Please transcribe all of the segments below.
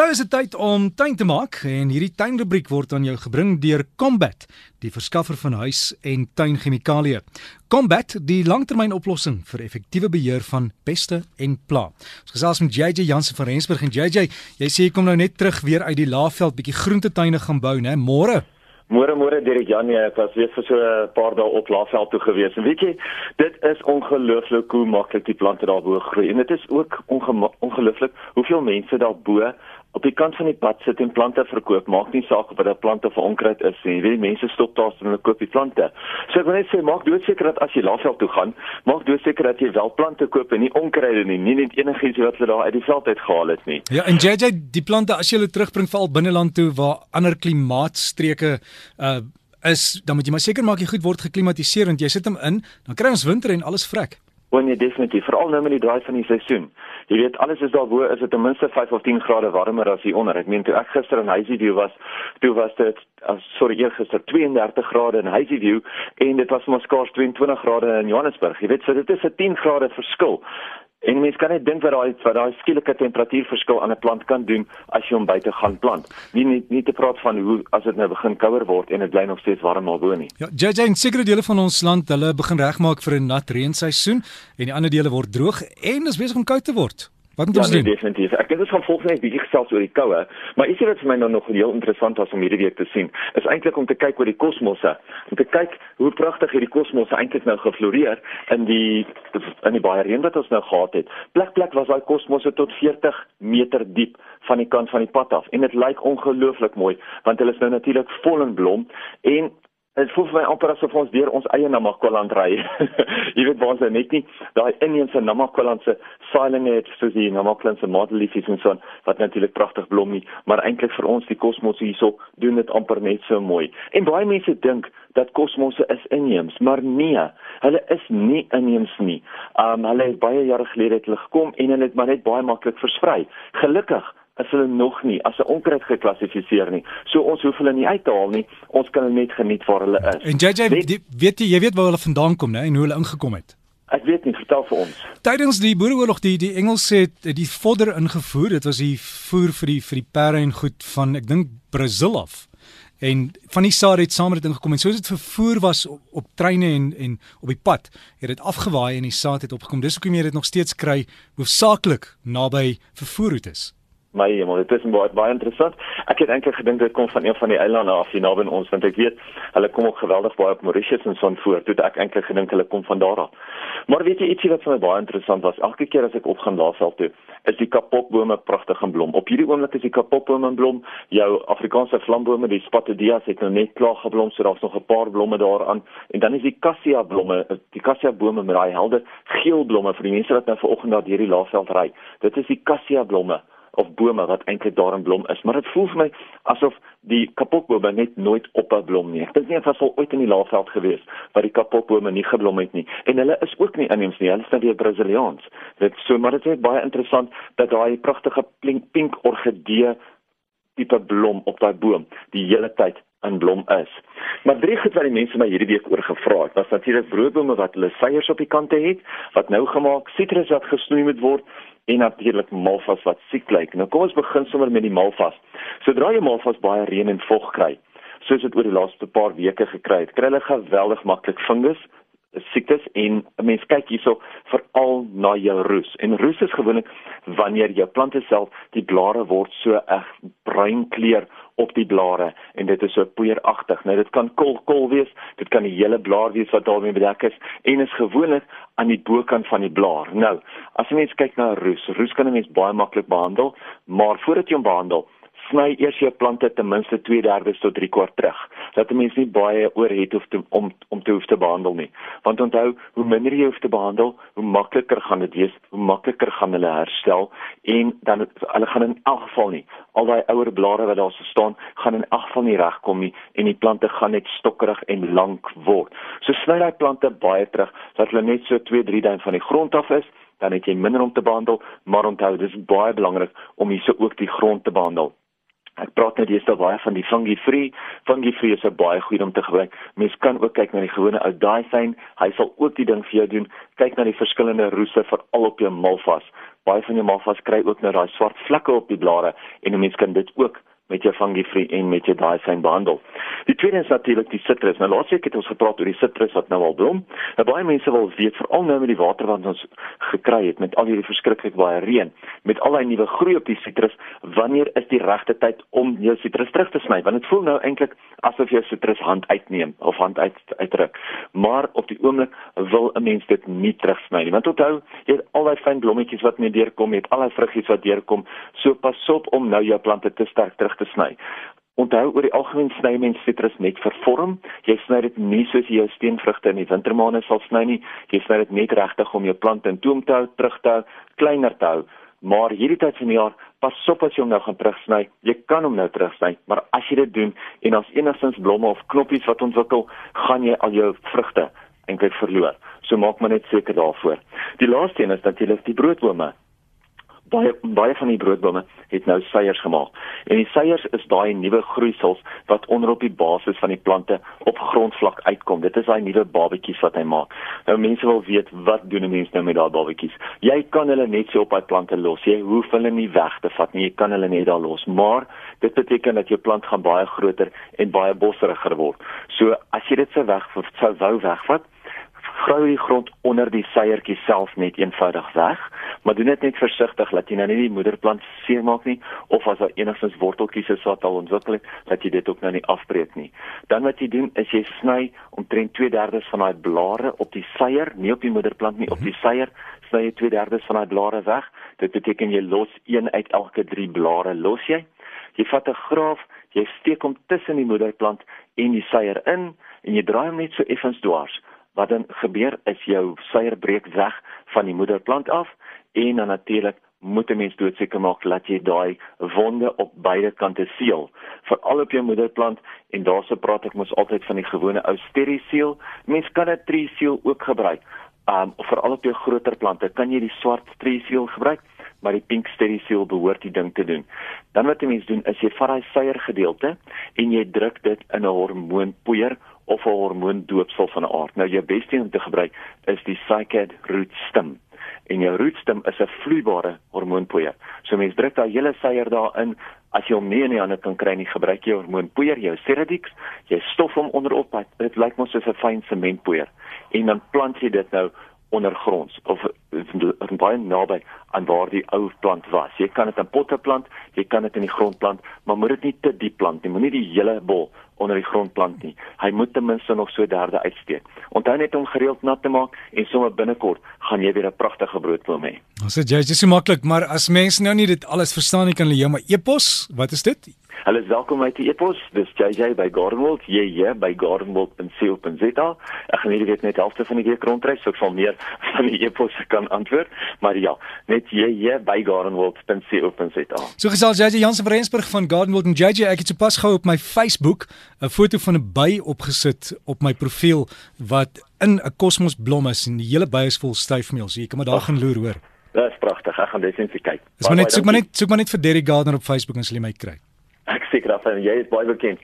Nou is dit tyd om tuin te maak en hierdie tuinrubriek word aan jou gebring deur Combat, die verskaffer van huis- en tuinchemikalieë. Combat, die langtermynoplossing vir effektiewe beheer van peste en pla. Ons gesels met JJ Jansen van Rensburg en JJ, jy sê jy kom nou net terug weer uit die Laagveld bietjie groentetuine gaan bou, né? Môre. Môre môre Derek Janie, ek was weer vir so 'n paar dae op Laagveld toe gewees. En weet jy, dit is ongelooflik hoe maklik die plante daar bo groei. En dit is ook ongelooflik hoeveel mense daar bo op die kant van die pad sit en plante verkoop. Maak nie saak of dit 'n plant of 'n onkruid is nie. Jy weet mense stop daar en hulle koop die plante. So ek wil net sê maak doodseker dat as jy Laagveld toe gaan, maak doodseker dat jy wel plante koop en nie onkruide nie. Nie net enigiets wat hulle daar uit die veld uit gehaal het nie. Ja, en JJ, die plante as jy hulle terugbring veral binneland toe waar ander klimaatstreke uh is dan moet jy maar seker maak jy goed word geklimatiseer want jy sit hom in, dan kry ons winter en alles vrek. Wanneer definitief, veral nou met die draai van die seisoen. Jy weet alles is daarbo is dit ten minste 5 of 10 grade warmer as hier onder. Ek meen toe ek gister in Hazyview was, toe was dit as sorry eergister 32 grade in Hazyview en dit was maar skaars 22 grade in Johannesburg. Jy weet so dit is 'n 10 grade verskil. En mens kan net dink wat daai wat daai skielike temperatuurverskil aan 'n plant kan doen as jy hom buite gaan plant. Nie nie, nie te praat van hoe as dit nou begin kouer word en dit bly nog steeds warm albo nie. Ja, JJ en sekere dele van ons land, hulle begin regmaak vir 'n nat reenseisoen en die ander dele word droog en is besig om koud te word. Wat moet ja, ons nee, doen? Definitief. Ek dink ons gaan volgens net bietjie gesels oor die koue, maar ietsie wat vir my nou nog heel interessant was om hierdie week te sien, is eintlik om te kyk oor die kosmosse, om te kyk hoe pragtig hierdie kosmosse eintlik nou gefloreer in die in die baie reën wat ons nou gehad het. Plek plek was daai kosmosse tot 40 meter diep van die kant van die pad af en dit lyk ongelooflik mooi want hulle is nou natuurlik vol in blom en Dit voel vir my amper asof ons deur ons eie Namakwaland ry. jy weet waar ons nou net nie daai inheemse Namakwaland se saailinge het soos die Namakwaland se modeliefies en so wat natuurlik pragtig blom nie, maar eintlik vir ons die kosmos hierso doen dit amper net so mooi. En baie mense dink dat kosmosse is inheems, maar nee, hulle is nie inheems nie. Um hulle het baie jare gelede het hulle gekom en hulle het maar net baie maklik versprei. Gelukkig is hulle nog nie as 'n onkruid geklassifiseer nie. So ons hoef hulle nie uit te haal nie. Ons kan hulle net geniet waar hulle is. En JJ, weet, weet jy, jy weet waar hulle vandaan kom, né, en hoe hulle ingekom het? Ek weet nie, vertel vir ons. Tydens die Boereoorlog die die Engelse het die vodder ingevoer. Dit was die voer vir die vir die perde en goed van ek dink Brasil af. En van die saad het saam met dit ingekom en soos dit vervoer was op, op treine en en op die pad, het dit afgewaai en die saad het opgekom. Dis hoekom jy dit nog steeds kry hoofsaaklik naby vervoerroetes. My hemel, dit is baie baie interessant. Ek het eintlik gedink dit kom van een van die eilande af hier naby ons want ek weet hulle kom ook geweldig baie op Mauritius en son voor. Toe ek eintlik gedink hulle kom van daar af. Maar weet jy ietsie wat vir my baie interessant was? Elke keer as ek opgaan Laagveld toe, is die kapokbome pragtig in blom. Op hierdie oomblik is die kapokbome in blom. Jou Afrikaanse vlambome, die spatodias het nou net klaar geblom, so daar's nog 'n paar blomme daaraan. En dan is die cassia blomme, die cassia bome met daai helder geel blomme vir die mense wat nou vanoggend daar deur die Laagveld ry. Dit is die cassia blomme of bome wat eintlik daar in blom is, maar dit voel vir my asof die kapokbome net nooit op 'n blom nie. Ek dink nie dit was al ooit in die Laagveld gewees waar die kapokbome nie geblom het nie. En hulle is ook nie inheems nie, hulle is net die Brasiliaans. Dit so maar dit is baie interessant dat daai pragtige pink, pink orgidee tipe blom op daai boom die hele tyd in blom is. Maar drie goed wat die mense my hierdie week oor gevra het, was natuurlik broodbome wat hulle seiers op die kante het, wat nou gemaak, sitrus wat gesnoei moet word en natuurlik malvas wat siek lyk. Nou kom ons begin sommer met die malvas. Sodra jy malvas baie reën en vog kry, soos dit oor die laaste paar weke gekry het, kry hulle geweldig maklik fungus siektes en 'n mens kyk hierso veral na jou roes. En roes is gewoonlik wanneer jou plante self die blare word so eg bruin kleur op die blare en dit is so poeieragtig. Nou dit kan kol kol wees, dit kan die hele blaar wees wat daarmee bedek is en is gewoonlik aan die bokant van die blaar. Nou, as jy mens kyk na roes, roes kan 'n mens baie maklik behandel, maar voordat jy hom behandel, sny eers jou plante ten minste 2/3 tot 3 kwart terug. Dat 'n mens nie baie oor het of te, om om te hoef te behandel nie. Want onthou, hoe minder jy hoef te behandel, hoe makliker gaan dit wees, hoe makliker gaan hulle herstel en dan hulle gaan in elk geval nie al daai ouer blare wat daar staan, gaan in elk geval nie regkom nie en die plante gaan net stokkerig en lank word. So sny daai plante baie terug dat hulle net so 2-3 duim van die grond af is dan het jy minder om te behandel, maar onthou dis baie belangrik om hierse ook die grond te behandel. Ek praat net deesdae baie van die fungi free. Fungi free is 'n baie goeie om te gebruik. Mens kan ook kyk na die gewone ou daai fyn. Hy sal ook die ding vir jou doen. Kyk na die verskillende roeste veral op jou malvas. baie van jou malvas kry ook nou daai swart vlekke op die blare en 'n mens kan dit ook met jou fungi-free en met jou daai behandel. Die tweede is natuurlik die sitrus. Nou laasweek het ons gepraat oor die sitrus wat nou al blom. Nou baie mense wil weet veral nou met die water wat ons gekry het met al hierdie verskriklik baie reën, met al daai nuwe groei op die sitrus, wanneer is die regte tyd om jou sitrus terug te sny? Want dit voel nou eintlik asof jy sitrus hand uitneem of hand uit uitdruk. Maar op die oomblik wil 'n mens dit nie terugsny nie. Want onthou, jy het al daai fyn blommetjies wat mee deurkom, jy het al daai vruggies wat deurkom. So pas op om nou jou plante te sterk terug te sny. Onthou oor die algemeen sny mens sitrus net vir vorm. Jy sny dit nie soos jy jou steenvrugte in die wintermaande sal sny nie. Jy sny dit net regtig om jou plante in toom te hou, terug te hou, kleiner te hou. Maar hierdie tyd van die jaar, pas op as jy hom nou gaan terugsny. Jy kan hom nou terugsny, maar as jy dit doen en as enigstens blomme of knoppies wat ontwikkel, gaan jy al jou vrugte eintlik verloor. So maak maar net seker daarvoor. Die laaste een is natuurlik die broodbome baie baie van die broodbome het nou seiers gemaak. En die seiers is daai nuwe groeisels wat onder op die basis van die plante op grondvlak uitkom. Dit is daai nuwe babetjies wat hy maak. Nou mense wil weet wat doen 'n mens nou met daai babetjies? Jy kan hulle net so op daai plante los. Jy hoef hulle nie weg te vat nie. Jy kan hulle net daar los. Maar dit beteken dat jou plant gaan baie groter en baie bosseriger word. So as jy dit sou weg sou wou wegvat, grou die grond onder die seiertjie self net eenvoudig weg, maar doen dit net versigtig dat jy nou nie die moederplant seermaak nie of as daar enigstens worteltjies is wat al ontwikkel het, dat jy dit ook nou nie afbreek nie. Dan wat jy doen is jy sny omtrent 2/3 van daai blare op die seier, nie op die moederplant nie, op die seier sny jy 2/3 van daai blare weg. Dit beteken jy los een uit elke 3 blare los jy. Jy vat 'n graaf, jy steek hom tussen die moederplant en die seier in en jy draai hom net so effens dwars wat dan gebeur is jou suier breek weg van die moederplant af en dan natuurlik moet 'n mens doodseker maak dat jy daai wonde op beide kante seël veral op jou moederplant. En daarso praat ek mos altyd van die gewone ou steriseal mens kan 'n triseal ook gebruik. Um veral op jou groter plante kan jy die swart triseal gebruik maar die pink steriseal behoort die ding te doen. Dan wat 'n mens doen is jy vat daai suier gedeelte en jy druk dit in 'n hormoonpoeier of 'n hormoondoopsel van 'n aard. Nou jou beste om te gebruik is die Cycad root stem. En jou root stem is 'n vloeibare hormoonpoeier. So mens druk daai hele suier daarin. As jy hom nie in die hande kan kry nie, gebruik jy hormoonpoeier, jou Ceradix. Jy stof hom onderop, dit lyk mos soos 'n fyn sementpoeier. En dan plant jy dit nou ondergronds of baie naby aan waar die ou plant was. Jy kan dit in potte plant, jy kan dit in die grond plant, maar moet dit nie te diep plant nie. Moenie die hele bol onder die grond plant nie. Hy moet ten minste nog so derde uitsteek. Onthou net om gereeld nat te maak en sommer binnekort gaan jy weer 'n pragtige broodboom hê. Ons sê jy is so maklik, maar as mense nou nie dit alles verstaan nie, kan hulle jou maar e-pos. Wat is dit? Hulle is welkom by die e-pos. Dis JJ by Gardenwold, JJ by gardenwold.co.za. Ek gaan hierdie week net halfte van die week rondreis, so ek sal meer van die e-pos kan antwoord. Maar ja, net JJ by gardenwold.co.za. So gesels JJ Jansen van Rensburg van Gardenwold en JJ, ek het sopas gehou op my Facebook 'n foto van 'n by opgesit op my profiel wat in 'n kosmosblom is en die hele by is vol styfmeel. So jy kan maar daar gaan loer, hoor. Dis pragtig. Ek gaan definitief kyk. Dis maar net soek maar net soek maar net vir Derry Gardener op Facebook en sal jy my kry seker af en jy is baie bekend.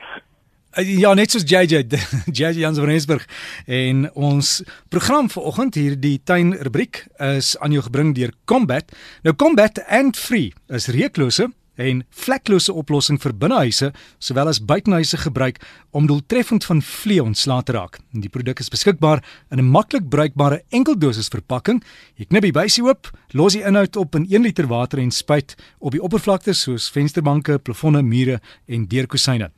Uh, ja, net soos JJ, JJ Jans van Rensburg en ons program vanoggend hier die tuin rubriek is aan jou gebring deur Combat. Nou Combat and Free is reuklose en vleklose oplossing vir binnehuise sowel as buitehuise gebruik om doeltreffend van vliee ontslae te raak. Die produk is beskikbaar in 'n maklik bruikbare enkeldosis verpakking. Jy knip die buisie oop, los die inhoud op in 1 liter water en spuit op die oppervlakte soos vensterbanke, plafonne, mure en deurkusyne.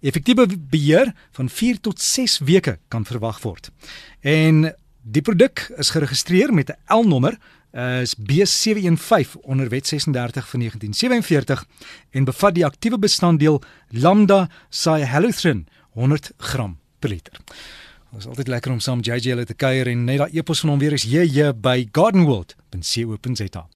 Effektiewe beheer van 4 tot 6 weke kan verwag word. En die produk is geregistreer met 'n L-nommer is B715 onder Wet 36 van 1947 en bevat die aktiewe bestanddeel lambda cyhalothrin 100 gram per liter. Dit is altyd lekker om saam JJ hulle te kuier en net daai epos van hom weer is jy by gardenworld.co.za.